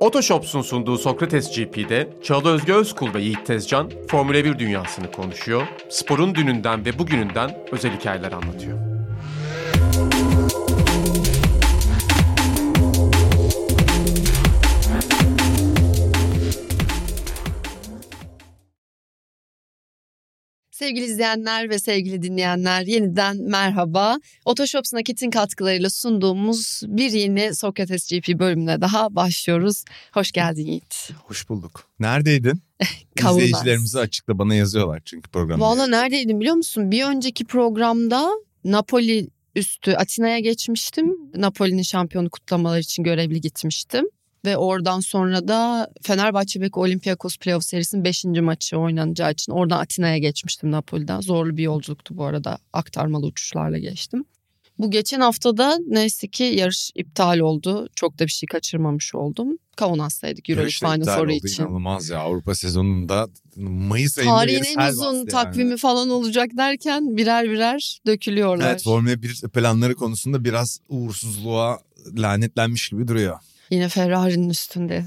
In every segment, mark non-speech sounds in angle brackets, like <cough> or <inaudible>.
Otoshops'un sunduğu Sokrates GP'de Çağla Özge Özkul ve Yiğit Tezcan Formula 1 dünyasını konuşuyor, sporun dününden ve bugününden özel hikayeler anlatıyor. Sevgili izleyenler ve sevgili dinleyenler yeniden merhaba. Otoshops Nakit'in katkılarıyla sunduğumuz bir yeni Sokrates GP bölümüne daha başlıyoruz. Hoş geldin Yiğit. Hoş bulduk. Neredeydin? <laughs> Kavunaz. İzleyicilerimize açıkla bana yazıyorlar çünkü programda. Valla neredeydim biliyor musun? Bir önceki programda Napoli üstü Atina'ya geçmiştim. Napoli'nin şampiyonu kutlamaları için görevli gitmiştim. Ve oradan sonra da Fenerbahçe Beko Olympiakos Playoff serisinin 5. maçı oynanacağı için oradan Atina'ya geçmiştim Napoli'den. Zorlu bir yolculuktu bu arada aktarmalı uçuşlarla geçtim. Bu geçen haftada neyse ki yarış iptal oldu. Çok da bir şey kaçırmamış oldum. Kaunas'taydık Euroleague Final Four için. İnanılmaz ya Avrupa sezonunda Mayıs ayında Tarihin en uzun yani. takvimi falan olacak derken birer birer dökülüyorlar. Evet Formula 1 planları konusunda biraz uğursuzluğa lanetlenmiş gibi duruyor. Yine Ferrari'nin üstünde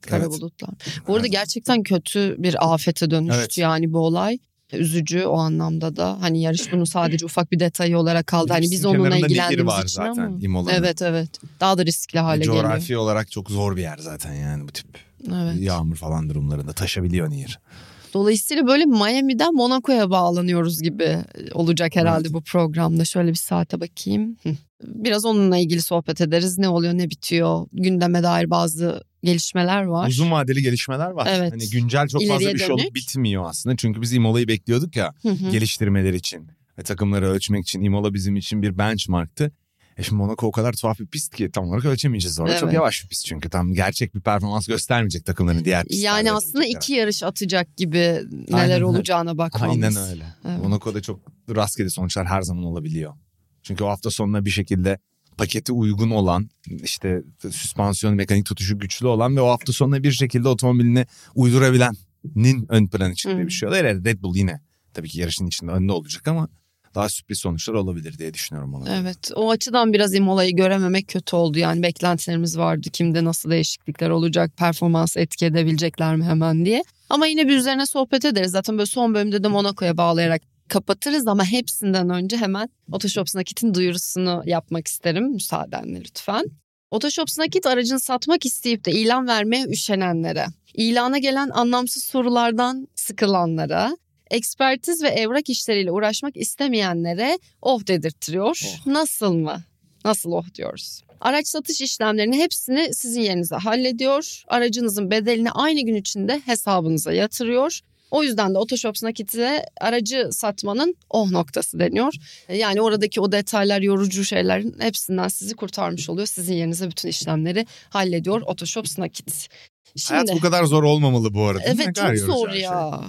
kara Evet. bulutlar. Bu arada gerçekten kötü bir afete dönüştü Evet. yani bu olay. Üzücü o anlamda da hani yarış bunun sadece ufak bir detayı olarak kaldı. Hani biz onunla ilgilendiğimiz var için zaten ama. İmola'nın. Evet evet daha da riskli hale geliyor. Coğrafi olarak çok zor bir yer zaten yani bu tip Evet. yağmur falan durumlarında taşabiliyor nehir. Dolayısıyla böyle Miami'den Monaco'ya bağlanıyoruz gibi olacak herhalde Evet. bu programda. Şöyle bir saate bakayım. Biraz onunla ilgili sohbet ederiz. Ne oluyor ne bitiyor. Gündeme dair bazı gelişmeler var. Uzun vadeli gelişmeler var. Evet. Hani güncel çok fazla İleriye bir şey dönük. olup bitmiyor aslında. Çünkü biz Imola'yı bekliyorduk ya. Hı hı. geliştirmeler için ve takımları ölçmek için Imola bizim için bir benchmarktı. E şimdi Monaco o kadar tuhaf bir pist ki tam olarak ölçemeyeceğiz orada. Çok Evet. yavaş bir pist çünkü tam gerçek bir performans göstermeyecek takımların diğer pistlerde. Yani aslında olacak iki yarış atacak gibi neler Aynen olacağına bakmamız. Aynen öyle. Evet. Monaco'da çok rastgele sonuçlar her zaman olabiliyor. Çünkü o hafta sonuna bir şekilde paketi uygun olan işte süspansiyon mekanik tutuşu güçlü olan ve o hafta sonuna bir şekilde otomobilini uydurabilenin ön plana çıktığı bir şey oluyor. Red Bull yine tabii ki yarışın içinde önde olacak ama daha sürpriz sonuçlar olabilir diye düşünüyorum ona. Evet o açıdan biraz Imola'yı görememek kötü oldu. Yani beklentilerimiz vardı. Kimde nasıl değişiklikler olacak, performans etki edebilecekler mi hemen diye. Ama yine bir üzerine sohbet ederiz. Zaten böyle son bölümde de Monaco'ya bağlayarak kapatırız ama hepsinden önce hemen Otoshops Nakit'in duyurusunu yapmak isterim müsaadenle lütfen. Otoshops Nakit aracını satmak isteyip de ilan vermeye üşenenlere, ilana gelen anlamsız sorulardan sıkılanlara, ekspertiz ve evrak işleriyle uğraşmak istemeyenlere oh dedirtiyor. Nasıl mı? Nasıl oh diyoruz. Araç satış işlemlerinin hepsini sizin yerinize hallediyor. Aracınızın bedelini aynı gün içinde hesabınıza yatırıyor. O yüzden de Otoshops Nakit'e aracı satmanın oh noktası deniyor. Yani oradaki o detaylar, yorucu şeylerin hepsinden sizi kurtarmış oluyor. Sizin yerinize bütün işlemleri hallediyor Otoshops Nakit. Şimdi, Hayat bu kadar zor olmalı bu arada. Evet çok zor şey. ya.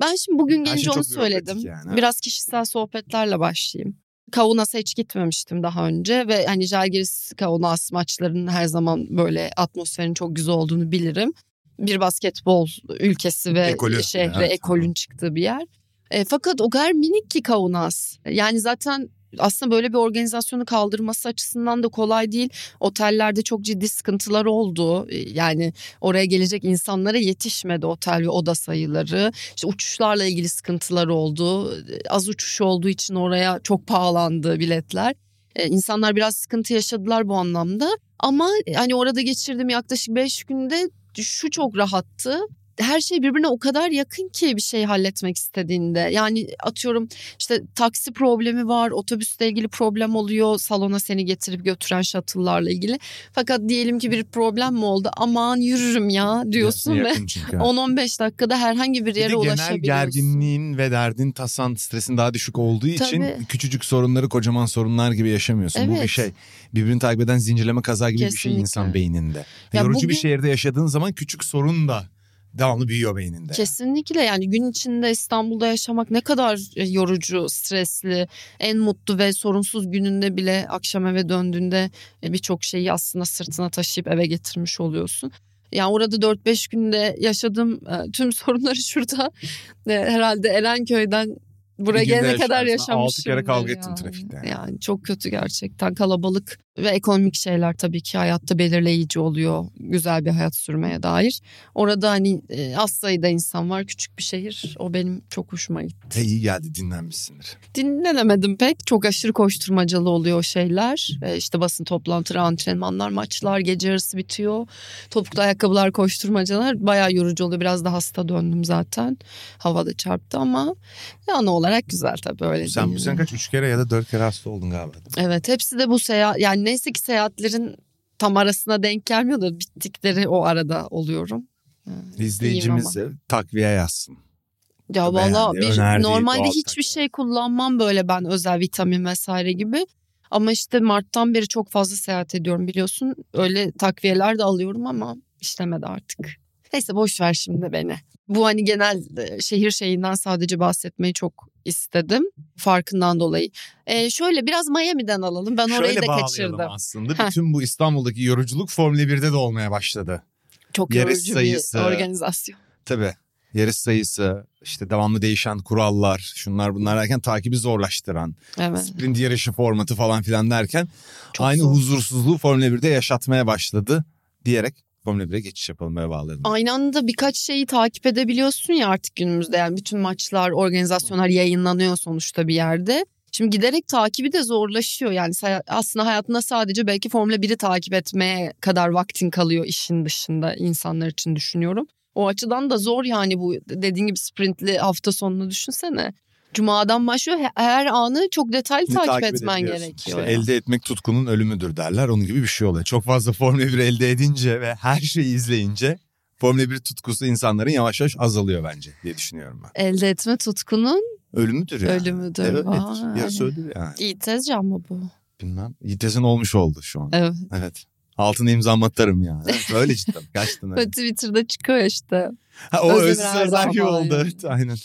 Ben şimdi bugün gelince şey onu söyledim. yani. Biraz kişisel sohbetlerle başlayayım. Kavunas'a hiç gitmemiştim daha önce ve hani Jalgiris Kaunas maçlarının her zaman böyle atmosferin çok güzel olduğunu bilirim. Bir basketbol ülkesi ve Ekolü. şehre Evet. ekolün çıktığı bir yer. E, fakat o kadar minik ki Kaunas. Yani zaten aslında böyle bir organizasyonu kaldırması açısından da kolay değil. Otellerde çok ciddi sıkıntılar oldu. E, Yani oraya gelecek insanlara yetişmedi otel ve oda sayıları. İşte uçuşlarla ilgili sıkıntılar oldu. Az uçuş olduğu için oraya çok pahalandı biletler. Ee, insanlar biraz sıkıntı yaşadılar bu anlamda. Ama hani orada geçirdiğim yaklaşık 5 günde şu çok rahattı. Her şey birbirine o kadar yakın ki bir şey halletmek istediğinde. Yani atıyorum işte taksi problemi var, otobüsle ilgili problem oluyor, salona seni getirip götüren shuttle'larla ilgili. Fakat diyelim ki bir problem mi oldu? Aman yürürüm ya diyorsun ve Yakın çünkü. 10-15 dakikada herhangi bir Bir yere de genel ulaşabiliyorsun. gerginliğin ve derdin, tasan, stresin daha düşük olduğu için Tabii. küçücük sorunları kocaman sorunlar gibi yaşamıyorsun. Bu bir Evet. şey. Birbirini takip eden zincirleme kaza gibi bir şey Kesinlikle. insan beyninde. Ya Yorucu bugün- bir şehirde yaşadığın zaman küçük sorun da devamlı büyüyor beyninde. Kesinlikle yani gün içinde İstanbul'da yaşamak ne kadar e, yorucu, stresli, en mutlu ve sorunsuz gününde bile akşam eve döndüğünde e, birçok şeyi aslında sırtına taşıyıp eve getirmiş oluyorsun. Yani orada 4-5 günde yaşadığım e, tüm <laughs> sorunları şurada herhalde Erenköy'den Buraya gelene kadar yaşamışım. Altı kere kavga ettim trafikte. Yani çok kötü gerçekten kalabalık ve ekonomik şeyler tabii ki hayatta belirleyici oluyor. Güzel bir hayat sürmeye dair. Orada hani e, az sayıda insan var küçük bir şehir. O benim çok hoşuma gitti. E, iyi geldi dinlenmişsindir. Dinlenemedim pek. Çok aşırı koşturmacalı oluyor o şeyler. E, işte basın toplantıları, antrenmanlar, maçlar, gece yarısı bitiyor. Topuklu ayakkabılar, koşturmacalar bayağı yorucu oluyor. Biraz da hasta döndüm zaten. Havada çarptı ama yani olarak güzel tabii öyle Sen bu sene kaç? Üç kere ya da dört kere hasta oldun galiba. Evet hepsi de bu seyahat yani neyse ki seyahatlerin tam arasına denk gelmiyor da bittikleri o arada oluyorum. İzleyicimiz e, takviye yazsın. Ya valla normalde hiçbir takviye. şey kullanmam böyle ben özel vitamin vesaire gibi. Ama işte Mart'tan beri çok fazla seyahat ediyorum biliyorsun. Öyle takviyeler de alıyorum ama işlemedi artık. Neyse boş ver şimdi beni. Bu hani genel şehir şeyinden sadece bahsetmeyi çok istedim. Farkından dolayı. Ee, şöyle biraz Miami'den alalım. Ben orayı Şöyle da kaçırdım. aslında. Heh. Bütün bu İstanbul'daki yoruculuk Formula 1'de de olmaya başladı. Çok Yarış yorucu sayısı. bir organizasyon. Tabii. Yarış sayısı, işte devamlı değişen kurallar, şunlar bunlar derken takibi zorlaştıran, Evet. sprint yarışı formatı falan filan derken Çok aynı zor. huzursuzluğu Formula 1'de yaşatmaya başladı diyerek Formula 1'e geçiş yapalım ve bağlayalım. Aynı anda birkaç şeyi takip edebiliyorsun ya artık günümüzde. Yani bütün maçlar, organizasyonlar yayınlanıyor sonuçta bir yerde. Şimdi giderek takibi de zorlaşıyor. Yani aslında hayatında sadece belki Formula 1'i takip etmeye kadar vaktin kalıyor işin dışında insanlar için düşünüyorum. O açıdan da zor yani bu dediğin gibi sprintli hafta sonunu düşünsene. Cuma'dan başlıyor he- her anı çok detaylı Ne takip, etmen gerekiyor. İşte ya. elde etmek tutkunun ölümüdür derler. Onun gibi bir şey oluyor. Çok fazla Formula 1 elde edince ve her şeyi izleyince Formula 1 tutkusu insanların yavaş yavaş azalıyor bence diye düşünüyorum ben. Elde etme tutkunun Ölümüdür yani. ölümüdür. Evet, Vay. yarısı öldür yani. İyi tezcan mı bu? Bilmem. Yites'in olmuş oldu şu an. Evet. Evet. Altına imzamı atarım yani. Evet, öyle cidden. Gerçekten <laughs> öyle. Twitter'da çıkıyor işte. Ha, o Özdemir Erdal sözler gibi oldu. yani. Evet, aynen.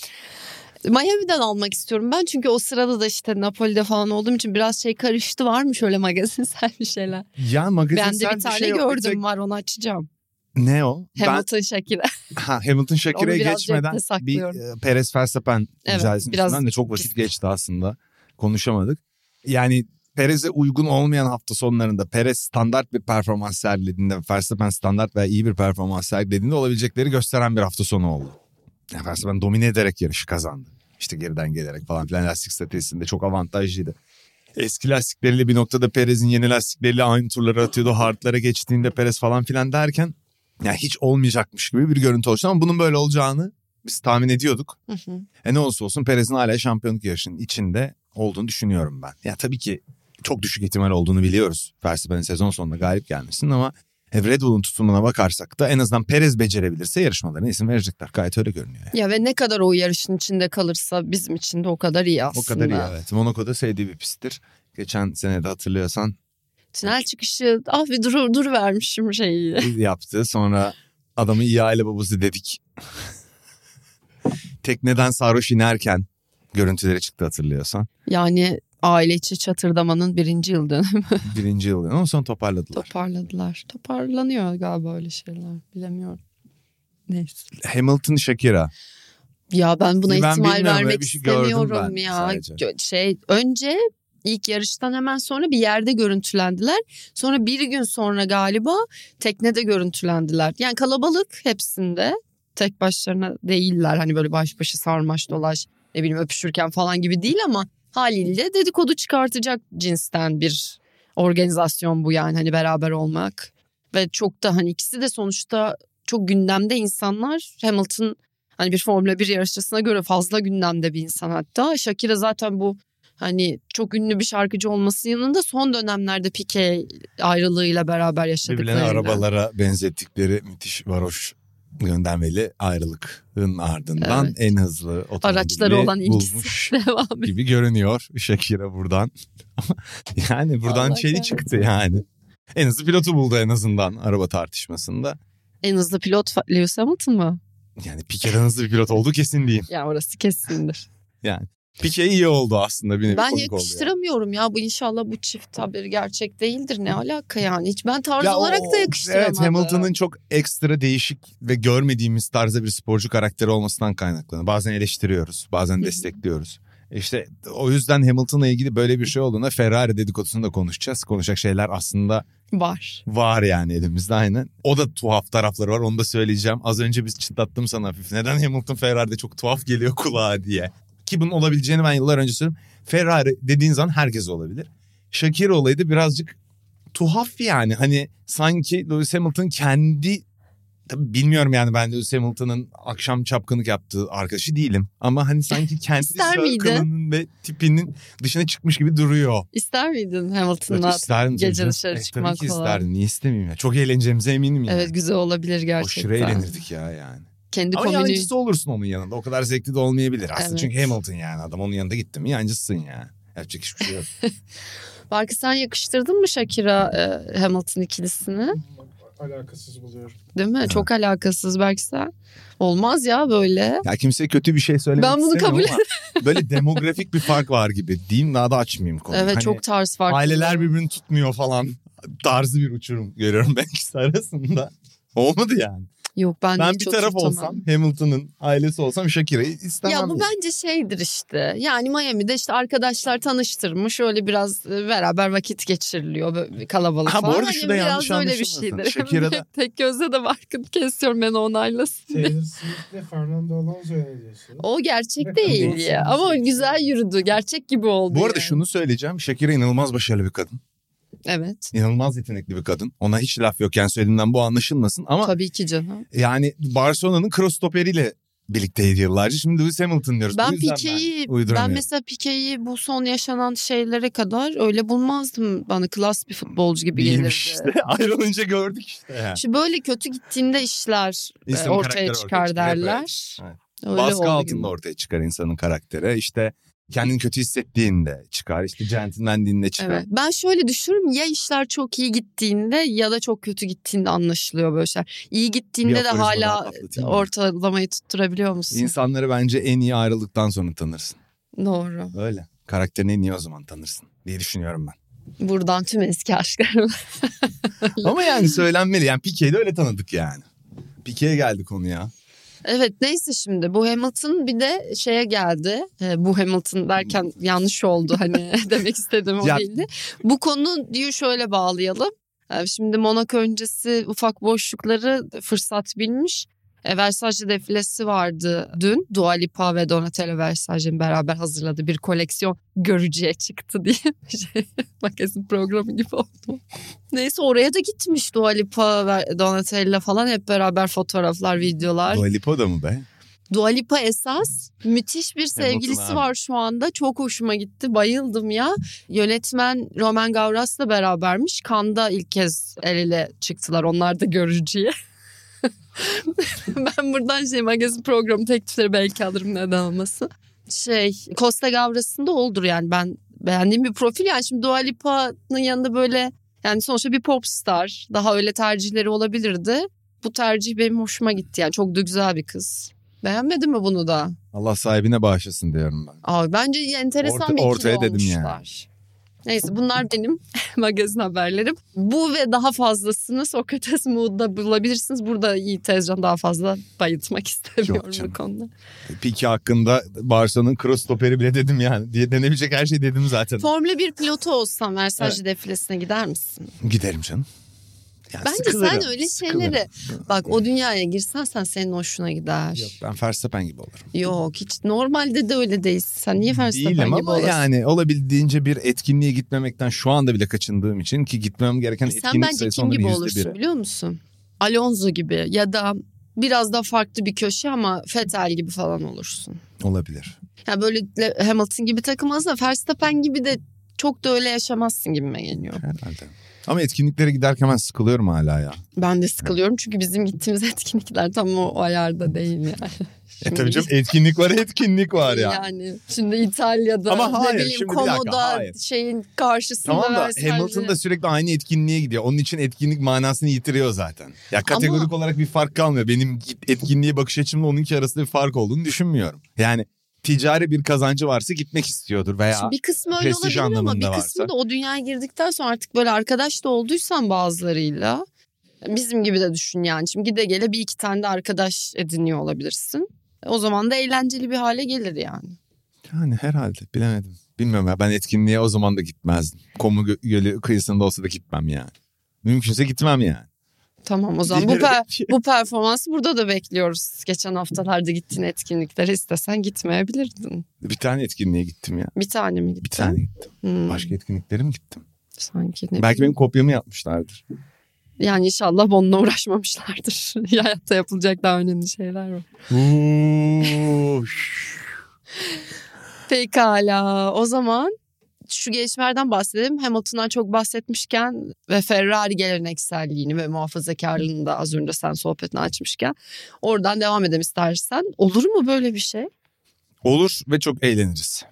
Miami'den almak istiyorum ben çünkü o sırada da işte Napoli'de falan olduğum için biraz şey karıştı var mı şöyle magazinsel bir şeyler. Ya magazinsel ben de bir tane şey yok. Gördüm tek- var onu açacağım. Ne o? Hamilton Shakira. Ben <laughs> ha, Hamilton Shakira'ya geçmeden bir e, Perez Verstappen Evet, biraz de çok pis. geçti aslında. Konuşamadık. Yani Perez'e uygun olmayan hafta sonlarında Perez standart bir performans sergilediğinde Verstappen standart veya iyi bir performans sergilediğinde olabilecekleri gösteren bir hafta sonu oldu. Verstappen domine ederek yarışı kazandı. İşte geriden gelerek falan filan lastik stratejisinde çok avantajlıydı. Eski lastikleriyle bir noktada Perez'in yeni lastikleriyle aynı turları atıyordu. Hardlara geçtiğinde Perez falan filan derken yani hiç olmayacakmış gibi bir görüntü oluştu ama bunun böyle olacağını biz tahmin ediyorduk. Hı hı. E ne olursa olsun Perez'in hala şampiyonluk yarışının içinde olduğunu düşünüyorum ben. Ya tabii ki çok düşük ihtimal olduğunu biliyoruz. Verstappen'in sezon sonunda galip gelmesinin ama Red Bull'un tutumuna bakarsak da en azından Perez becerebilirse yarışmalarına isim verecekler. Gayet öyle görünüyor. Yani. Ya ve ne kadar o yarışın içinde kalırsa bizim için de o kadar iyi aslında. O kadar iyi evet. Monaco'da sevdiği bir pisttir. Geçen sene de hatırlıyorsan Tünel çıkışı ah bir dur, dur vermişim şeyi. <laughs> yaptı. Sonra adamı iyi aile babası dedik. <laughs> Tekneden sarhoş inerken görüntüleri çıktı hatırlıyorsan. Yani aile içi çatırdamanın birinci yıl dönümü. <laughs> Birinci yıl ama sonra toparladılar. Toparladılar. Toparlanıyor galiba öyle şeyler. Bilemiyorum. Neyse. Hamilton Shakira. Ya ben buna Ben ihtimal vermek şey istemiyorum ya. sadece. Şey önce ilk yarıştan hemen sonra bir yerde görüntülendiler. Sonra bir gün sonra galiba teknede görüntülendiler. Yani kalabalık hepsinde. Tek başlarına değiller. Hani böyle baş başa sarmaş dolaş ne bileyim öpüşürken falan gibi değil ama haliyle dedikodu çıkartacak cinsten bir organizasyon bu yani hani beraber olmak. Ve çok da hani ikisi de sonuçta çok gündemde insanlar. Hamilton hani bir Formula 1 yarışçısına göre fazla gündemde bir insan hatta. Shakira zaten bu hani çok ünlü bir şarkıcı olması yanında son dönemlerde Pique ayrılığıyla beraber yaşadıklarıyla. Birbirlerine arabalara benzettikleri müthiş varoş göndermeli ayrılıkın ardından Evet. en hızlı Araçları olan bulmuş <laughs> devam ediyor. gibi görünüyor Shakira buradan. <laughs> Ama yani buradan Allah kahretsin. çıktı yani. En hızlı pilotu buldu en azından araba tartışmasında. En hızlı pilot Lewis Hamilton mı? Yani Piquet'den hızlı bir pilot olduğu kesin diyeyim. Ya orası kesindir. <laughs> Yani Piquet iyi oldu aslında bir nevi ben komik oldu yani. yakıştıramıyorum ya bu inşallah bu çift haberi gerçek değildir. Ne alaka yani? Hiç ben tarz Ya olarak o- da yakıştıramadım. Evet Hamilton'ın çok ekstra değişik ve görmediğimiz tarzda bir sporcu karakteri olmasından kaynaklanıyor. Bazen eleştiriyoruz, bazen destekliyoruz. İşte o yüzden Hamilton'la ilgili böyle bir şey olduğunda Ferrari dedikodusunu da konuşacağız. Konuşacak şeyler aslında Var. var yani elimizde aynen. O da tuhaf tarafları var onu da söyleyeceğim. Az önce biz çıtlattım sana hafif. Neden Hamilton Ferrari'de çok tuhaf geliyor kulağa diye. Ki bunun olabileceğini ben yıllar önce söyledim. Ferrari dediğin zaman herkes olabilir. Shakira olayı da birazcık tuhaf yani. Hani sanki Lewis Hamilton kendi Tabii bilmiyorum yani ben Lewis Hamilton'ın akşam çapkınlık yaptığı arkadaşı değilim. Ama hani sanki <laughs> kendi circle'ının ve tipinin dışına çıkmış gibi duruyor. İster miydin Evet, Hamilton'la? tabii gece dışarı E, çıkmak Tabii ki isterdim. Niye istemeyeyim ya? Çok eğleneceğimize eminim yani. Evet güzel olabilir gerçekten. Aşırı eğlenirdik ya yani. Kendi Ama komünü. yancısı olursun onun yanında. O kadar zevkli de olmayabilir. Aslında Evet. çünkü Hamilton yani adam onun yanında gitti mi yancısın yani. Yapacak hiçbir şey yok. <laughs> Belki sen yakıştırdın mı Shakira e, Hamilton ikilisini? Alakasız buluyorum. Değil mi? Çok alakasız belki sen. Olmaz ya böyle. ya kimseye kötü bir şey söylemek Ben bunu kabul ama <laughs> böyle demografik bir fark var gibi. Diyeyim daha da açmayayım konuyu. Evet Hani çok tarz farklı. Aileler birbirini tutmuyor falan. Tarzı bir uçurum görüyorum ben ikisi arasında. Olmadı yani. Yok ben, Ben bir çok taraf tutamam. olsam Hamilton'ın ailesi olsam Shakira'yı istemem. Ya bu yani. bence şeydir işte. Yani Miami'de işte arkadaşlar tanıştırmış. Öyle biraz e, beraber vakit geçiriliyor. Böyle kalabalık Ha, bu falan. arada Hani şu da yanlış biraz öyle bir şeydir. <laughs> Shakira'da- Tek gözle de farkını kesiyorum ben onaylasın. Taylor Swift'le Fernando Alonso'ya ne diyorsun? O gerçek değil ya. Ama güzel yürüdü. Gerçek gibi oldu. Bu arada yani. şunu söyleyeceğim. Shakira inanılmaz başarılı bir kadın. Evet. İnanılmaz yetenekli bir kadın. Ona hiç laf yok yani söylediğimden bu anlaşılmasın. Ama Tabii ki canım. yani Barcelona'nın cross stoperiyle birlikteydi yıllarca. Şimdi Lewis Hamilton diyoruz. Ben Pique'yi ben, uyduramıyorum. mesela Pique'yi bu son yaşanan şeylere kadar öyle bulmazdım. Bana klas bir futbolcu gibi Değilmiş gelirdi. işte. <laughs> Ayrılınca gördük işte. Yani. Şimdi böyle kötü gittiğinde işler e, İnsanın ortaya çıkar ortaya çıkar, derler. Evet. Öyle Baskı altında gibi. ortaya çıkar insanın karakteri. İşte kendini kötü hissettiğinde çıkar. İşte centilmenliğinde çıkar. Evet. Ben şöyle düşünürüm ya işler çok iyi gittiğinde ya da çok kötü gittiğinde anlaşılıyor böyle şeyler. İyi gittiğinde Bir de hala ortalamayı tutturabiliyor musun? İnsanları bence en iyi ayrıldıktan sonra tanırsın. Doğru. Öyle. Karakterini en iyi o zaman tanırsın diye düşünüyorum ben. Buradan tüm eski aşklarım. <laughs> Ama yani söylenmeli. Yani Pique'yi de öyle tanıdık yani. Pique'ye geldi konu ya. Evet neyse şimdi bu Hamilton bir de şeye geldi. Ee, bu Hamilton derken yanlış oldu hani <laughs> demek istediğim o değildi. Bu konuyu şöyle bağlayalım. Ee, Şimdi Monaco öncesi ufak boşlukları fırsat bilmiş. E, Versace defilesi vardı dün. Dua Lipa ve Donatella Versace'nin beraber hazırladığı bir koleksiyon görücüye çıktı diye <laughs> bir şey. Magazin programı gibi oldu. Neyse oraya da gitmiş Dua Lipa ve Donatella falan hep beraber fotoğraflar, videolar. Dua Lipa da mı be? Dua Lipa esas müthiş bir sevgilisi var şu anda. Çok hoşuma gitti. Bayıldım ya. Yönetmen Roman Gavras'la berabermiş. Kanda ilk kez el ele çıktılar. Onlar da görücüye. <laughs> ben buradan şey magazin programı teklifleri belki alırım neden olmasın. Şey Costa Gavras'ın da oldur yani ben beğendiğim bir profil. Yani şimdi Dua Lipa'nın yanında böyle yani sonuçta bir popstar. Daha öyle tercihleri olabilirdi. Bu tercih benim hoşuma gitti. Yani çok da güzel bir kız. Beğenmedin mi bunu da? Allah sahibine bağışlasın diyorum ben. Abi bence enteresan Orta- bir ikili ortaya dedim yani. Neyse bunlar benim <laughs> magazin haberlerim. Bu ve daha fazlasını Sokrates Mood'da bulabilirsiniz. Burada Yiğit Tezcan daha fazla bayıltmak <laughs> istemiyorum bu konuda. Pique hakkında Barcelona'nın cross stoperi bile dedim yani. Diye denebilecek her şeyi dedim zaten. Formula 1 pilotu olsan Versace defilesine gider misin? Giderim canım. Yani Bence sıkılırım, sen öyle sıkılırım. şeyleri bak o dünyaya girsen sen senin hoşuna gider. Yok ben Verstappen gibi olurum. Yok hiç normalde de öyle değilsin. Sen niye Verstappen Değilim gibi ama olasın? yani olabildiğince bir etkinliğe gitmemekten şu anda bile kaçındığım için ki gitmem gereken Sen etkinlik bence sayısı kim onların gibi yüzde olursun biri. biliyor musun? Alonso gibi ya da biraz daha farklı bir köşe ama Vettel gibi falan olursun. Olabilir. Ya böyle Le- Hamilton gibi takılmaz da Verstappen gibi de çok da öyle yaşamazsın gibime geliyor. Herhalde. Ama etkinliklere giderken ben sıkılıyorum hala ya. Ben de sıkılıyorum çünkü bizim gittiğimiz <laughs> etkinlikler tam o, o ayarda değil yani. E Şimdi- tabii canım etkinlik var etkinlik var ya. Yani şimdi İtalya'da Ama hayır, ne bileyim şimdi dakika, Komoda hayır. şeyin karşısında Tamam da Versace- Hamilton da sürekli aynı etkinliğe gidiyor. Onun için etkinlik manasını yitiriyor zaten. Ya kategorik olarak bir fark kalmıyor. Benim etkinliğe bakış açımla onunki arasında bir fark olduğunu düşünmüyorum. Yani ticari bir kazancı varsa gitmek istiyordur veya Şimdi bir kısmı öyle olabilir ama bir kısmı varsa. da o dünyaya girdikten sonra artık böyle arkadaş da olduysan bazılarıyla bizim gibi de düşün yani. Şimdi gide gele bir iki tane de arkadaş ediniyor olabilirsin. O zaman da eğlenceli bir hale gelir yani. Yani herhalde bilemedim. Bilmiyorum ya ben etkinliğe o zaman da gitmezdim. Komu Gö- Gölü kıyısında olsa da gitmem yani. Mümkünse gitmem yani. Tamam o zaman bu, per- bu performansı burada da bekliyoruz. Geçen haftalarda gittiğin etkinliklere istesen gitmeyebilirdin. Bir tane etkinliğe gittim ya. Bir tane mi gittin? Bir tane gittim. Hmm, Başka etkinliklere mi gittim? Sanki ne Belki benim kopyamı yapmışlardır. Yani inşallah onunla uğraşmamışlardır. <laughs> Hayatta yapılacak daha önemli şeyler var. Pekala o zaman şu gelişmelerden bahsedelim. Hamilton'dan çok bahsetmişken ve Ferrari gelenekselliğini ve muhafazakarlığını da az önce sen sohbetini açmışken oradan devam edelim istersen. Olur mu böyle bir şey? Olur ve çok eğleniriz.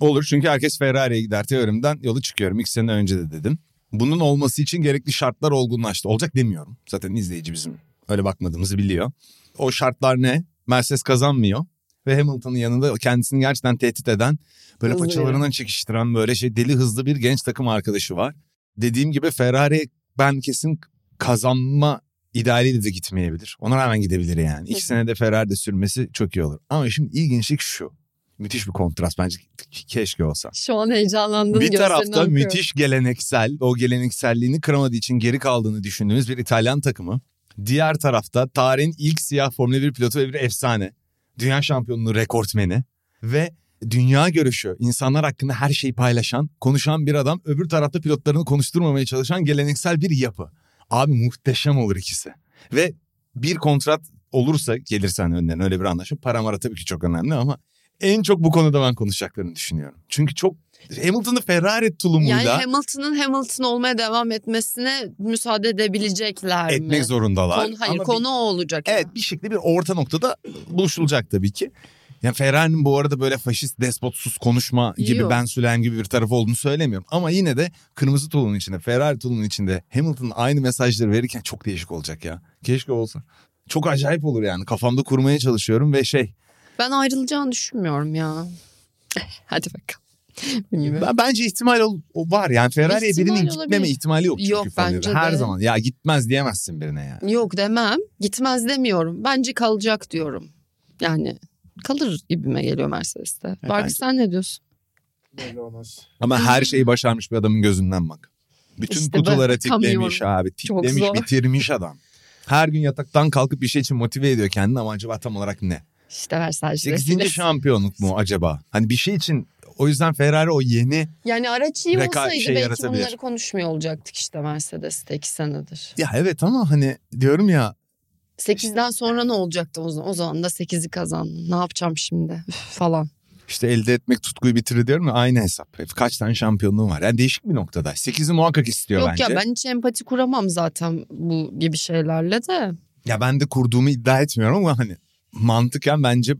Olur çünkü herkes Ferrari'ye gider teorimden yola çıkıyorum. İki sene önce de dedim. Bunun olması için gerekli şartlar olgunlaştı. Olacak demiyorum. Zaten izleyici bizim öyle bakmadığımızı biliyor. O şartlar ne? Mercedes kazanmıyor. Ve Hamilton'ın yanında kendisini gerçekten tehdit eden, böyle Hızlı paçalarından çekiştiren böyle şey deli hızlı bir genç takım arkadaşı var. Dediğim gibi Ferrari ben kesin kazanma idealiyle de gitmeyebilir. Ona rağmen gidebilir yani. İki senede Ferrari'de sürmesi çok iyi olur. Ama şimdi ilginçlik şu. Müthiş bir kontrast bence keşke olsa. Şu an heyecanlandığın Bir tarafta müthiş geleneksel, o gelenekselliğini kıramadığı için geri kaldığını düşündüğümüz bir İtalyan takımı. Diğer tarafta tarihin ilk siyah Formula 1 pilotu ve bir efsane. Dünya şampiyonluğu rekortmeni ve dünya görüşü, insanlar hakkında her şeyi paylaşan, konuşan bir adam. Öbür tarafta pilotlarını konuşturmamaya çalışan geleneksel bir yapı. Abi muhteşem olur ikisi. Ve bir kontrat olursa gelirsen önden öyle bir anlaşma. Para mara tabii ki çok önemli ama en çok bu konuda ben konuşacaklarını düşünüyorum. Çünkü çok Hamilton'ı Ferrari tulumuyla Yani Hamilton'ın Hamilton olmaya devam etmesine müsaade edebilecekler mi? etmek zorundalar. Konu, hayır Ama bir- konu o olacak. Evet yani. bir şekilde bir orta noktada buluşulacak tabii ki. Yani Ferrari'nin bu arada böyle faşist, despotsuz konuşma gibi Yok. ben Sülen gibi bir tarafı olduğunu söylemiyorum. Ama yine de kırmızı tulunun içinde, Ferrari tulunun içinde Hamilton aynı mesajları verirken çok değişik olacak ya. Keşke olsa. Çok acayip olur yani. Kafamda kurmaya çalışıyorum ve şey Ben ayrılacağını düşünmüyorum ya. Hadi bakalım. <laughs> Bilmiyorum. ben, bence ihtimal ol- o var. Yani Ferrari'ye İhtimal birinin olabilir. gitmeme ihtimali yok çünkü Yok, bence birde. Her de. zaman ya gitmez diyemezsin birine ya. Yok demem. Gitmez demiyorum. Bence kalacak diyorum. Yani kalır gibime geliyor Mercedes'te. Barkı bence- sen ne diyorsun? Belli olmaz. Ama her şeyi başarmış bir adamın gözünden bak. Bütün İşte kutulara ben tiklemiş abi. Tiklemiş bitirmiş adam. Her gün yataktan kalkıp bir şey için motive ediyor kendini ama acaba tam olarak ne? İşte Versailles 8. vesilesi. şampiyonluk mu acaba? Hani bir şey için o yüzden Ferrari o yeni Yani araç iyi Reka- olsaydı şey belki bunları konuşmuyor olacaktık işte Mercedes'te iki senedir. ya evet ama hani diyorum ya 8'den sonra ne olacaktı o zaman? O zaman da 8'i kazandın. Ne yapacağım şimdi Üf, falan. işte elde etmek tutkuyu bitirir diyorum ya aynı hesap. Hep Kaç tane şampiyonluğu var? Yani değişik bir noktada. 8'i muhakkak istiyor Yok bence. ya ben hiç empati kuramam zaten bu gibi şeylerle de. Ya ben de kurduğumu iddia etmiyorum ama hani mantıken bence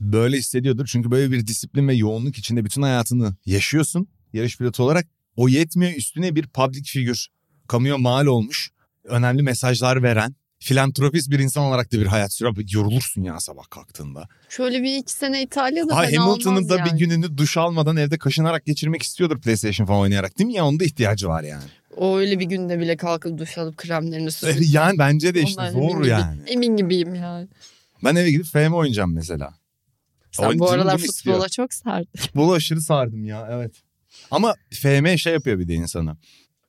böyle hissediyordur. Çünkü böyle bir disiplin ve yoğunluk içinde bütün hayatını yaşıyorsun yarış pilotu olarak. O yetmiyor üstüne bir public figür. Kamuya mal olmuş. Önemli mesajlar veren. Filantropist bir insan olarak da bir hayat sürüyor. Yorulursun ya sabah kalktığında. Şöyle bir iki sene İtalya'da Ha, Hamilton'ın da yani. bir gününü duş almadan evde kaşınarak geçirmek istiyordur PlayStation falan oynayarak değil mi ya? Onun da ihtiyacı var yani. O öyle bir günde bile kalkıp duş alıp kremlerini sürüyor. <laughs> yani bence de işte Ondan emin zor gibi- yani. Emin gibiyim yani. Ben eve gidip FM oynayacağım mesela. Sen Oyun- bu aralar bunu istiyor. futbola çok sardın. Futbolu aşırı sardım ya evet. Ama FM şey yapıyor bir de insana.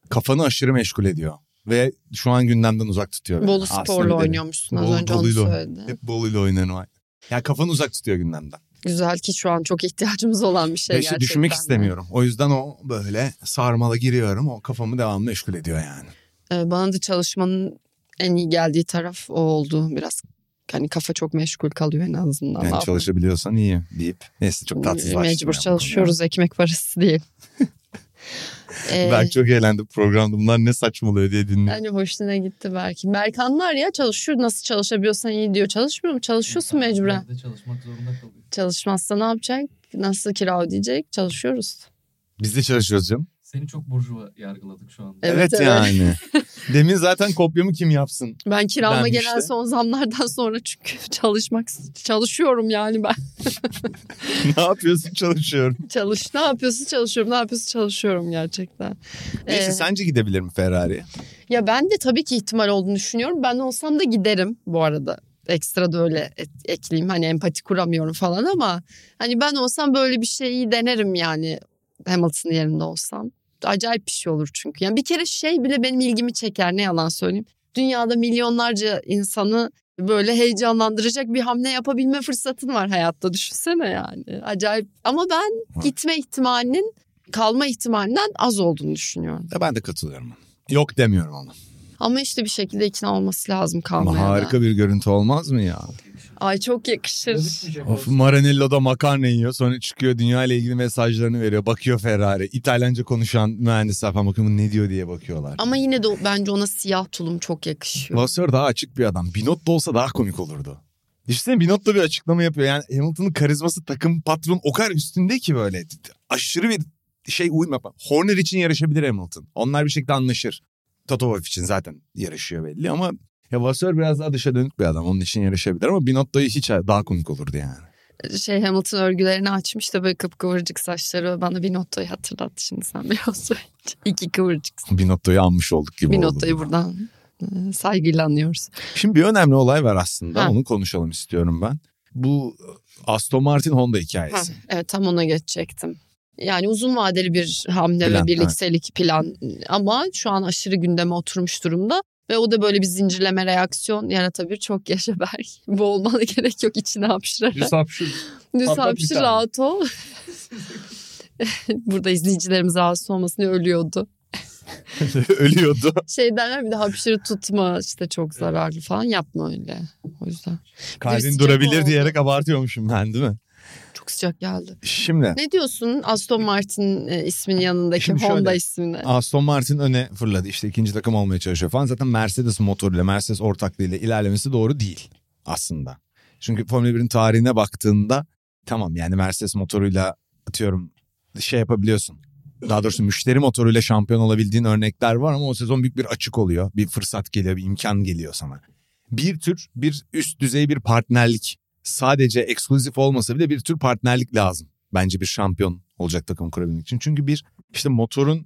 Kafanı aşırı meşgul ediyor. Ve şu an gündemden uzak tutuyor. beni. Bolu Aslında Spor'la oynuyormuşsun az Bolu- önce onu Bolu'yla oyn- söyledi. Hep Bolu'yla oynayan o. Ya kafanı uzak tutuyor gündemden. Güzel ki şu an çok ihtiyacımız olan bir şey işte gerçekten. düşünmek de. istemiyorum. O yüzden o böyle sarmala giriyorum. O kafamı devamlı meşgul ediyor yani. Ee, bana da çalışmanın en iyi geldiği taraf o oldu. Biraz hani kafa çok meşgul kalıyor en azından. Yani çalışabiliyorsan iyi deyip. Neyse çok tatsızlaştım. ya Mecbur bu çalışıyoruz ekmek parası diye. <laughs> konuya. ee, Berk çok eğlendi programda. Bunlar ne saçmalıyor diye dinliyor. hani hoşuna gitti belki. Berkanlar ya çalışıyor. Nasıl çalışabiliyorsan iyi diyor. Çalışmıyor mu? Çalışıyorsun mecburen. Evde çalışmak zorunda kalıyor. Çalışmazsa ne yapacak? Nasıl kira ödeyecek? Çalışıyoruz. Biz de çalışıyoruz canım. Seni çok burjuva yargıladık şu anda. Evet, Evet, yani. <laughs> Demin zaten kopyamı kim yapsın? Ben kirama Ben gelen işte- son zamlardan sonra çünkü çalışmak çalışıyorum yani ben. <laughs> ne yapıyorsun çalışıyorum. Çalış. Ne yapıyorsun çalışıyorum. Ne yapıyorsun çalışıyorum gerçekten. Neyse Ee, sence gidebilir mi Ferrari'ye? Ya ben de tabii ki ihtimal olduğunu düşünüyorum. Ben olsam da giderim bu arada. ekstra da öyle et- ekleyeyim. Hani empati kuramıyorum falan ama hani ben olsam böyle bir şeyi denerim yani Hamilton'ın yerinde olsam. Acayip bir şey olur çünkü. Yani bir kere şey bile benim ilgimi çeker ne yalan söyleyeyim. Dünyada milyonlarca insanı böyle heyecanlandıracak bir hamle yapabilme fırsatın var hayatta düşünsene yani. Acayip ama ben gitme ihtimalinin kalma ihtimalinden az olduğunu düşünüyorum. Ya ben de katılıyorum. Yok demiyorum ona. Ama işte bir şekilde ikna olması lazım Ama kalmaya da. harika bir görüntü olmaz mı ya? Ay çok yakışır. Of. Maranello'da makarna yiyor sonra çıkıyor dünya ile ilgili mesajlarını veriyor. Bakıyor Ferrari. İtalyanca konuşan mühendisler falan bakıyor bu ne diyor diye bakıyorlar. Ama yine de bence ona siyah tulum çok yakışıyor. Vasseur daha açık bir adam. Binotto olsa daha komik olurdu. Düşünsene Binotto bir açıklama yapıyor. Yani Hamilton'ın karizması takım patron o kadar üstünde ki böyle. Aşırı bir şey uyum yapar. Horner için yarışabilir Hamilton. Onlar bir şekilde anlaşır. Toto Wolff için zaten yarışıyor belli ama ya Vasseur biraz daha dışa dönük bir adam. Onun için yarışabilir ama Binotto'yu hiç daha komik olurdu yani. Şey Hamilton örgülerini açmış da böyle kıpkıvırcık saçları bana Binotto'yu hatırlattı şimdi sen biraz söyleyince. <laughs> İki kıvırcık. Binotto'yu anmış olduk gibi oldu. Binotto'yu buradan e, saygıyla anıyoruz. Şimdi bir önemli olay var aslında. Ha. Onu konuşalım istiyorum ben. Bu Aston Martin Honda Ha, hikayesi. evet tam ona geçecektim. Yani uzun vadeli bir hamle Plan, ve birliktelik plan ama şu an aşırı gündeme oturmuş durumda. Ve o da böyle bir zincirleme reaksiyon yaratabilir. Çok yaşa Berk. <laughs> Boğulmana gerek yok içine hapşırarak. Düz Patlat bir hapşır rahat ol. <laughs> Burada izleyicilerimiz rahatsız olmasın diye ölüyordu. <laughs> Ölüyordu. Şey derler bir de hapşırı tutma işte çok zararlı falan yapma öyle. O yüzden. Kalbin durabilir oldu. diyerek abartıyormuşum ben değil mi? Çok sıcak geldi. Şimdi Ne diyorsun Aston Martin e, isminin yanındaki Şimdi şöyle. Honda ismine? Aston Martin öne fırladı. İşte ikinci takım olmaya çalışıyor falan. Zaten Mercedes motoruyla, Mercedes ortaklığıyla ilerlemesi doğru değil aslında. Çünkü Formula 1'in tarihine baktığında tamam yani Mercedes motoruyla atıyorum şey yapabiliyorsun. Daha doğrusu müşteri motoruyla şampiyon olabildiğin örnekler var ama o sezon büyük bir açık oluyor. Bir fırsat geliyor, bir imkan geliyor sana. Bir tür bir üst düzey bir partnerlik. Sadece ekskluzif olmasa bile bir tür partnerlik lazım. Bence bir şampiyon olacak takım kurabilmek için. Çünkü bir işte motorun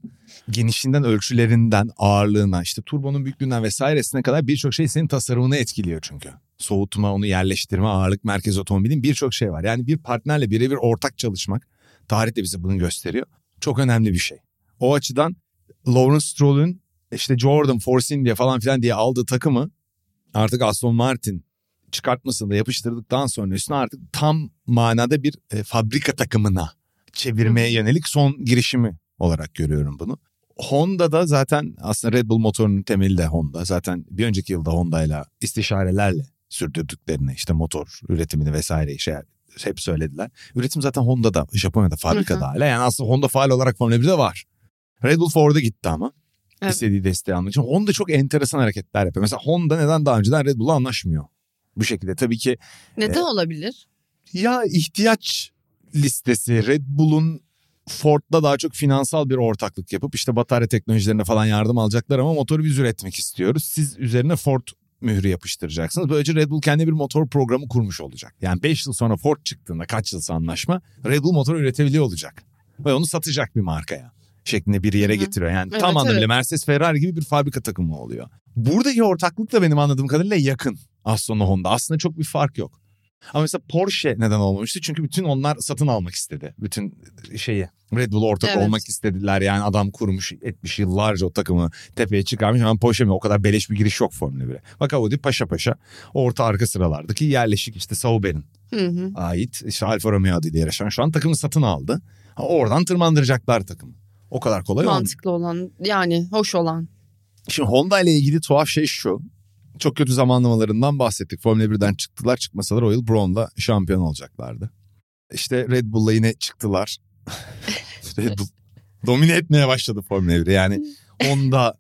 genişliğinden, ölçülerinden, ağırlığına, işte turbonun büyüklüğünden vesairesine kadar birçok şey senin tasarımını etkiliyor çünkü. Soğutma, onu yerleştirme, ağırlık merkezi otomobilin birçok şey var. Yani bir partnerle birebir ortak çalışmak, tarih de bize bunu gösteriyor. Çok önemli bir şey. O açıdan Lawrence Stroll'ün işte Jordan, Force India falan filan diye aldığı takımı artık Aston Martin çıkartmasını da yapıştırdıktan sonra üstüne artık tam manada bir e, fabrika takımına çevirmeye yönelik son girişimi olarak görüyorum bunu. Honda'da zaten aslında Red Bull motorunun temeli de Honda. Zaten bir önceki yılda Honda'yla istişarelerle sürdürdüklerini işte motor üretimini vesaire şey hep söylediler. Üretim zaten Honda'da, Japonya'da, fabrikada hala. Yani aslında Honda faal olarak Formula 1'de var. Red Bull Ford'a gitti ama. Evet. istediği desteği almak için. Honda çok enteresan hareketler yapıyor. Mesela Honda neden daha önceden Red Bull'la anlaşmıyor? Bu şekilde tabii ki Neden olabilir? ya ihtiyaç listesi Red Bull'un Ford'da daha çok finansal bir ortaklık yapıp işte batarya teknolojilerine falan yardım alacaklar ama motoru biz üretmek istiyoruz. Siz üzerine Ford mührü yapıştıracaksınız. Böylece Red Bull kendi bir motor programı kurmuş olacak. Yani 5 yıl sonra Ford çıktığında kaç yılsa anlaşma Red Bull motor üretebiliyor olacak. Ve onu satacak bir markaya şeklinde bir yere hı. getiriyor. Yani Evet, tam anlamıyla evet. Mercedes Ferrari gibi bir fabrika takımı oluyor. Buradaki ortaklık da benim anladığım kadarıyla yakın Aston'la Honda. Aslında çok bir fark yok. Ama mesela Porsche neden olmamıştı? Çünkü bütün onlar satın almak istedi. Bütün şeyi Red Bull ortak Evet. olmak istediler. Yani adam kurmuş etmiş yıllarca o takımı tepeye çıkarmış. Ama Porsche mi? O kadar beleş bir giriş yok Formula 1'e. Bak Audi paşa paşa orta arka sıralardaki yerleşik işte Sauber'in Hı hı. ait işte Alfa Romeo adıyla yarışan şu an takımı satın aldı. Ha, oradan tırmandıracaklar takımı. O kadar kolay. Mantıklı olan yani hoş olan. Şimdi Honda ile ilgili tuhaf şey şu. Çok kötü zamanlamalarından bahsettik. Formula 1'den çıktılar çıkmasalar o yıl Brown'la şampiyon olacaklardı. İşte Red Bull'la yine çıktılar. <laughs> Red Bull domine etmeye başladı Formula 1'i. Yani Honda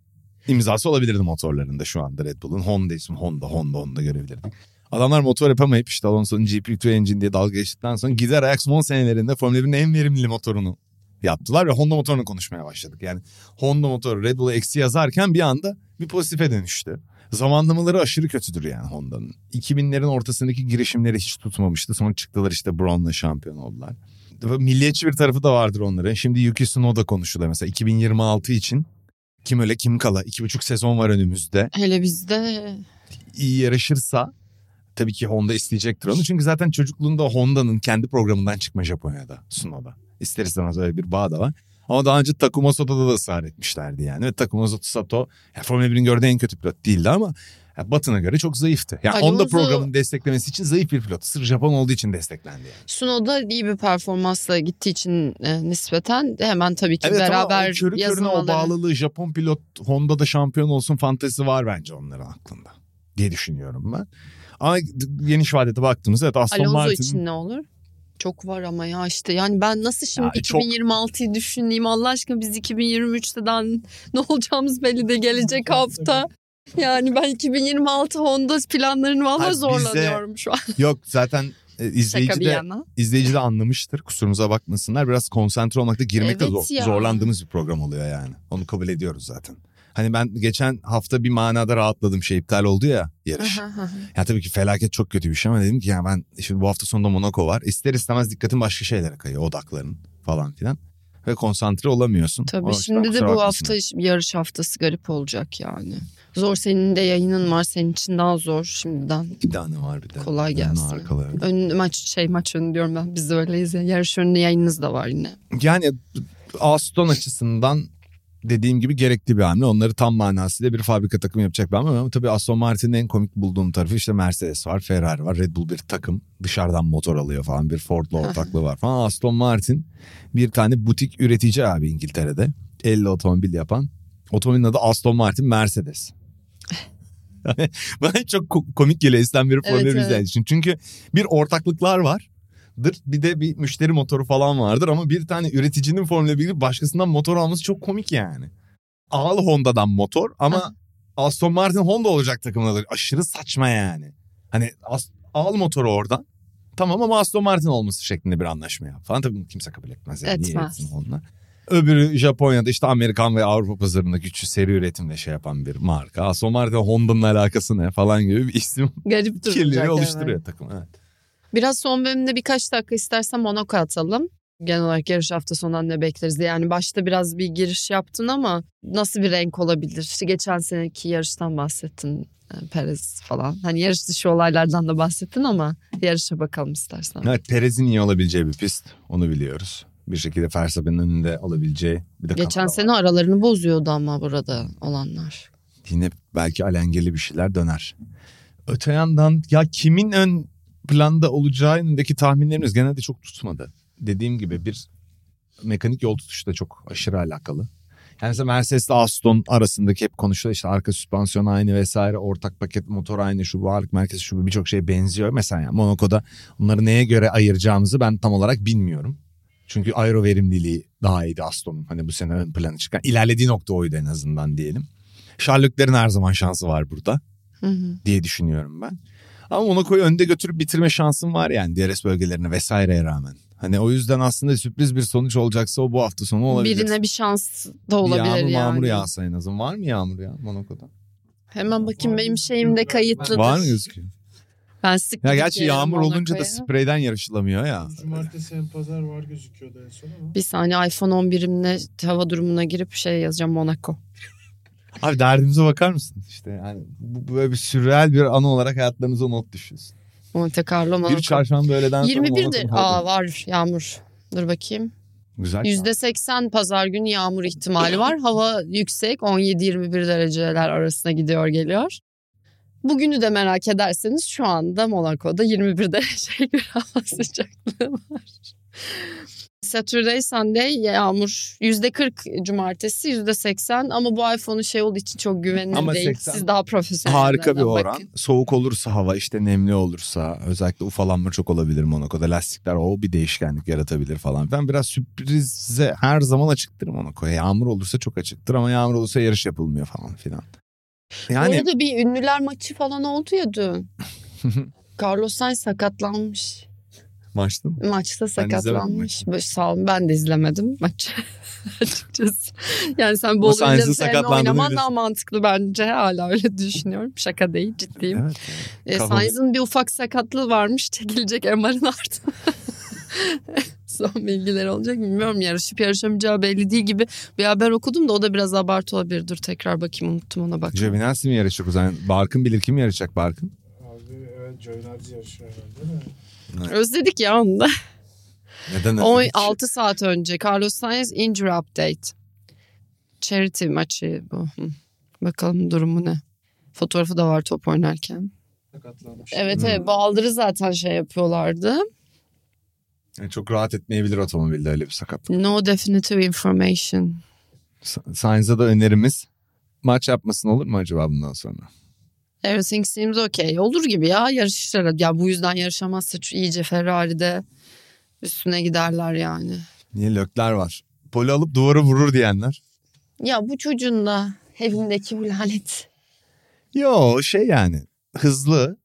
imzası olabilirdi motorlarında şu anda Red Bull'un. Honda ismi Honda, Honda, Honda görebilirdik. Adamlar motor yapamayıp işte Alonso'nun GP2 engine diye dalga geçtikten sonra gider ayak son senelerinde Formula 1'in en verimli motorunu yaptılar ve Honda motorunu konuşmaya başladık. Yani Honda motoru Red Bull'a eksi yazarken bir anda bir pozitife dönüştü. Zamanlamaları aşırı kötüdür yani Honda'nın. 2000'lerin ortasındaki girişimleri hiç tutmamıştı. Sonra çıktılar işte Brown'la şampiyon oldular. Milliyetçi bir tarafı da vardır onların. Şimdi Yuki Tsunoda konuşuluyor mesela 2026 için. Kim öyle kim kala. iki buçuk sezon var önümüzde. Hele bizde İyi yarışırsa tabii ki Honda isteyecektir onu. Çünkü zaten çocukluğunda Honda'nın kendi programından çıkma Japonya'da, Sunoda. İster istemez öyle bir bağ da var. Ama daha önce Takuma Sato'da da ısrar etmişlerdi yani. Ve Takuma Sato ya Formula 1'in gördüğü en kötü pilot değildi ama ya Batı'na göre çok zayıftı. Yani Honda Alonso- programını desteklemesi için zayıf bir pilot. Sırf Japon olduğu için desteklendi yani. Sunoda iyi bir performansla gittiği için e, nispeten hemen tabii ki Evet beraber ama körü körüne o yazılmaları. bağlılığı Japon pilot Honda'da şampiyon olsun fantezisi var bence onların aklında diye düşünüyorum ben. Ama geniş vadede baktığımızda evet Aston Alonso Martin'in için ne olur? Çok var ama ya işte yani ben nasıl şimdi Ya çok- 2026'yı düşüneyim Allah aşkına biz 2023'te daha <laughs> ne olacağımız belli de gelecek hafta. Yani ben 2026 Honda planlarını valla zorlanıyorum şu an. yok zaten e, izleyici de izleyici de anlamıştır. Kusurumuza bakmasınlar. Biraz konsantre olmakta girmekte Evet zor- ya. zorlandığımız bir program oluyor yani. Onu kabul ediyoruz zaten. Hani ben geçen hafta bir manada rahatladım şey iptal oldu ya yarış. Ya tabii ki felaket çok kötü bir şey ama dedim ki ya ben şimdi bu hafta sonunda Monaco var. İster istemez dikkatin başka şeylere kayıyor odakların falan filan. Ve konsantre olamıyorsun. Tabii O şimdi de bu hafta yarış haftası garip olacak yani. Zor senin de yayının var senin için daha zor şimdiden. Bir tane var bir de. Kolay gelsin. arkalı. Ön, maç şey maç önü diyorum ben biz de öyleyiz ya. Yarış önü yayınınız da var yine. Yani Aston açısından dediğim gibi gerekli bir hamle. Onları tam manasıyla bir fabrika takımı yapacak bir hamle ama tabii Aston Martin'in en komik bulduğum tarafı işte Mercedes var, Ferrari var, Red Bull bir takım dışarıdan motor alıyor falan bir Ford'la ortaklığı var falan. Aston Martin bir tane butik üretici abi İngiltere'de 50 otomobil yapan. Otomobilin adı Aston Martin Mercedes. <laughs> <laughs> Bana çok ko- komik geliyor İslam bir Formula Evet, 1 evet. için. Çünkü bir ortaklıklar var. Bir de bir müşteri motoru falan vardır ama bir tane üreticinin Formula 1'i başkasından motor alması çok komik yani. Al Honda'dan motor ama Aston Martin Honda olacak takımdadır. Aşırı saçma yani. Hani al motoru oradan. Tamam ama Aston Martin olması şeklinde bir anlaşma yap falan. Tabii kimse kabul etmez. Yani. Niye Etmez. etsin onlar? Öbürü Japonya'da işte Amerikan ve Avrupa pazarında güçlü seri üretimle şey yapan bir marka. Aston Martin Honda'nın alakası ne falan gibi bir isim Garip duracak. kirleri evet. oluşturuyor takım. Evet. Biraz son bölümde birkaç dakika istersen Monaco atalım. Genel olarak yarış hafta sonundan ne bekleriz? Yani başta biraz bir giriş yaptın ama nasıl bir renk olabilir? İşte geçen seneki yarıştan bahsettin. e, Perez falan. Hani yarış dışı olaylardan da bahsettin ama yarışa bakalım istersen. Evet Perez'in iyi olabileceği bir pist onu biliyoruz. Bir şekilde Verstappen'in önünde alabileceği bir de Geçen sene var. aralarını bozuyordu ama burada olanlar. Yine belki alengeli bir şeyler döner. Öte yandan ya kimin ön planda olacağı yönündeki tahminlerimiz genelde çok tutmadı. Dediğim gibi bir mekanik yol tutuşu da çok aşırı alakalı. Yani mesela Mercedes ile Aston arasındaki hep konuşuyor işte arka süspansiyon aynı vesaire ortak paket motor aynı şu bu ağırlık merkezi şu bu birçok şeye benziyor. Mesela yani Monaco'da onları neye göre ayıracağımızı ben tam olarak bilmiyorum. Çünkü aero verimliliği daha iyiydi Aston'un. Hani bu sene ön plana çıkan. ilerlediği nokta oydu en azından diyelim. Charlotte'lerin her zaman şansı var burada Hı hı. diye düşünüyorum ben. Ama Monaco'yu önde götürüp bitirme şansım var yani DRS bölgelerine vesaireye rağmen. Hani o yüzden aslında sürpriz bir sonuç olacaksa o bu hafta sonu olabilir. Birine bir şans da Bir olabilir yağmur yani. mağmur yağsa en azından. Var mı yağmur ya Monaco'da? Hemen bakayım benim şeyimde kayıtlıdır. Var mı gözüküyor? Ben sık Ya gerçi yağmur olunca da spreyden yarışılamıyor ya. Cumartesi hem pazar var gözüküyordu en son ama. Bir saniye iPhone 11'imle hava durumuna girip şey yazacağım Monaco. Abi derdimize bakar mısın? İşte yani bu böyle bir sürreal bir anı olarak hayatlarınıza not düşüyorsun. Monte Carlo Monaco. Bir çarşamba öğleden sonra 21'dir. Monaco'nun Aa var yağmur. Dur bakayım. Güzel. %80 pazar günü yağmur ihtimali var. Hava yüksek 17-21 dereceler arasına gidiyor geliyor. Bugünü de merak ederseniz şu anda Monaco'da 21 derece <laughs> bir hava sıcaklığı var. Saturday, Sunday yağmur %40 cumartesi %80 ama bu iPhone'un şey olduğu için çok güvenilir Ama değil. 80 Siz daha profesyonel. Harika bir oran. Bakın. Soğuk olursa hava işte nemli olursa özellikle ufalanma çok olabilir Monaco'da. Lastikler o bir değişkenlik yaratabilir falan. Ben biraz sürprize her zaman açıktır Monaco'ya. Yağmur olursa çok açıktır ama yağmur olursa yarış yapılmıyor falan filan. Yani Bu arada bir ünlüler maçı falan oldu ya dün. <laughs> Carlos Sainz sakatlanmış. Maçta mı? Maçta sakatlanmış. Böyle Sağ olun ben de izlemedim maçı <laughs> açıkçası. Yani sen bol sakatlandığını oynaman daha mantıklı bence. Hala öyle düşünüyorum. Şaka değil ciddiyim. Evet. E, Kafamız- Sainz'ın bir ufak sakatlığı varmış. Çekilecek MR'ın ardından. <laughs> Son bilgiler olacak bilmiyorum. Yarışıp yarışamayacağı belli değil gibi bir haber okudum da o da biraz abartı olabilir. Dur tekrar bakayım unuttum ona bak. Giovinazzi mi yarışacak o zaman? Barkın bilir kim yarışacak Barkın? Evet Joyner'ci yarışıyor herhalde de. Özledik ya onu da. Neden özledik? 6 saat önce Carlos Sainz injury update. Charity maçı bu. Bakalım durumu ne? Fotoğrafı da var top oynarken. Sakatlanmış. Evet evet baldırı zaten şey yapıyorlardı. Yani çok rahat etmeyebilir otomobilde öyle bir sakatlık. No definitive information. Sa- Sainz'a da önerimiz maç yapmasın olur mu acaba bundan sonra? Everything seems okay. Olur gibi ya yarışlar. Ya bu yüzden yarışamazsa iyice Ferrari'de üstüne giderler yani. Niye lökler var? Poli alıp duvara vurur diyenler. Ya bu çocuğun da evindeki bu lanet. Yo şey yani hızlı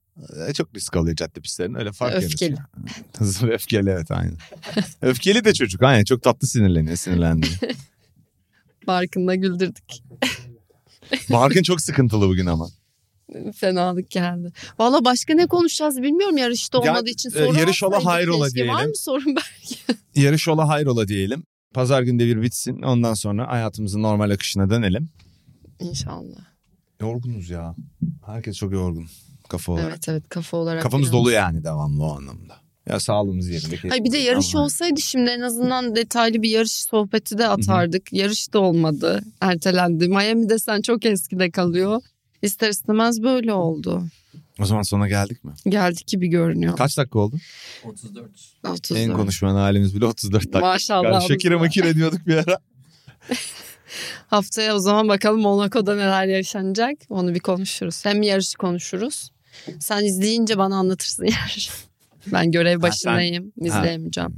e, çok risk alıyor cadde pistlerinin öyle fark Öfkeli. yaratıyor. <laughs> Hızlı ve öfkeli evet aynen. öfkeli de çocuk aynen çok tatlı sinirleniyor sinirlendi. <laughs> Barkın'da güldürdük. Barkın çok sıkıntılı bugün ama. Fenalık geldi. Valla başka ne konuşacağız bilmiyorum yarışta Ya, olmadığı için e, soru yarış ola hayrola keşke. Var diyelim. mı sorun belki? <laughs> Yarış ola hayrola diyelim. Pazar günde bir bitsin ondan sonra hayatımızın normal akışına dönelim. İnşallah. Yorgunuz ya. Herkes çok yorgun kafa olarak. Evet evet kafa olarak. Kafamız biraz. dolu yani devamlı o anlamda. Ya sağlığımız yerinde. Hayır bir de yarış Ama- olsaydı şimdi en azından detaylı bir yarış sohbeti de atardık. Yarış da olmadı. Ertelendi. Miami desen çok eskide kalıyor. İster istemez böyle oldu. O zaman sona geldik mi? Geldik gibi görünüyor. Kaç dakika oldu? 34. 34. En konuşmayan halimiz bile 34 dakika. Maşallah. Yani Şakir'e makir ediyorduk bir ara. <laughs> Haftaya o zaman bakalım Monaco'da neler yaşanacak. Onu bir konuşuruz. Hem yarışı konuşuruz. Sen izleyince bana anlatırsın <laughs> yarışı. Ben görev başındayım. izleyemeyeceğim.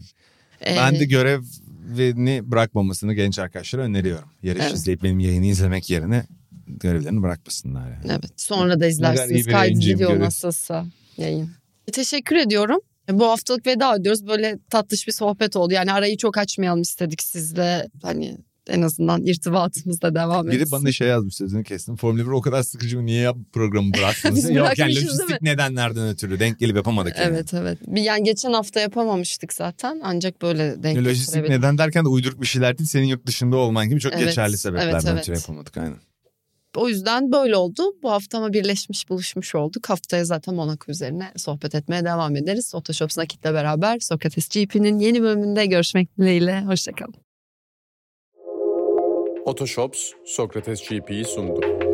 Ben Ee, de görevini bırakmamasını genç arkadaşlara öneriyorum. Yarış Evet. izleyip benim yayını izlemek yerine görevlerini bırakmasınlar yani. Evet sonra da izlersiniz. Kaydediliyor nasılsa yayın. Teşekkür ediyorum. Bu haftalık veda ediyoruz. Böyle tatlış bir sohbet oldu. Yani arayı çok açmayalım istedik sizle. Hani en azından irtibatımız da devam etsin. Biri bana şey yazmış sözünü kestim. Formula 1 o kadar sıkıcı mı? Niye programı bıraktınız? <laughs> Biz Yok yani lojistik nedenlerden ötürü denk gelip yapamadık yani. Evet evet. Bir Yani geçen hafta yapamamıştık zaten. Ancak böyle denk Lojistik getirebildik. neden derken de uyduruk bir şeyler değil. Senin yurt dışında olman gibi çok Evet, geçerli sebeplerden evet, evet. ötürü yapamadık aynen. O yüzden böyle oldu. Bu hafta ama birleşmiş buluşmuş olduk. Haftaya zaten Monaco üzerine sohbet etmeye devam ederiz. Otoshops Nakit'le beraber Sokrates GP'nin yeni bölümünde görüşmek dileğiyle. Hoşçakalın. Otoshops Sokrates GP'yi sundu.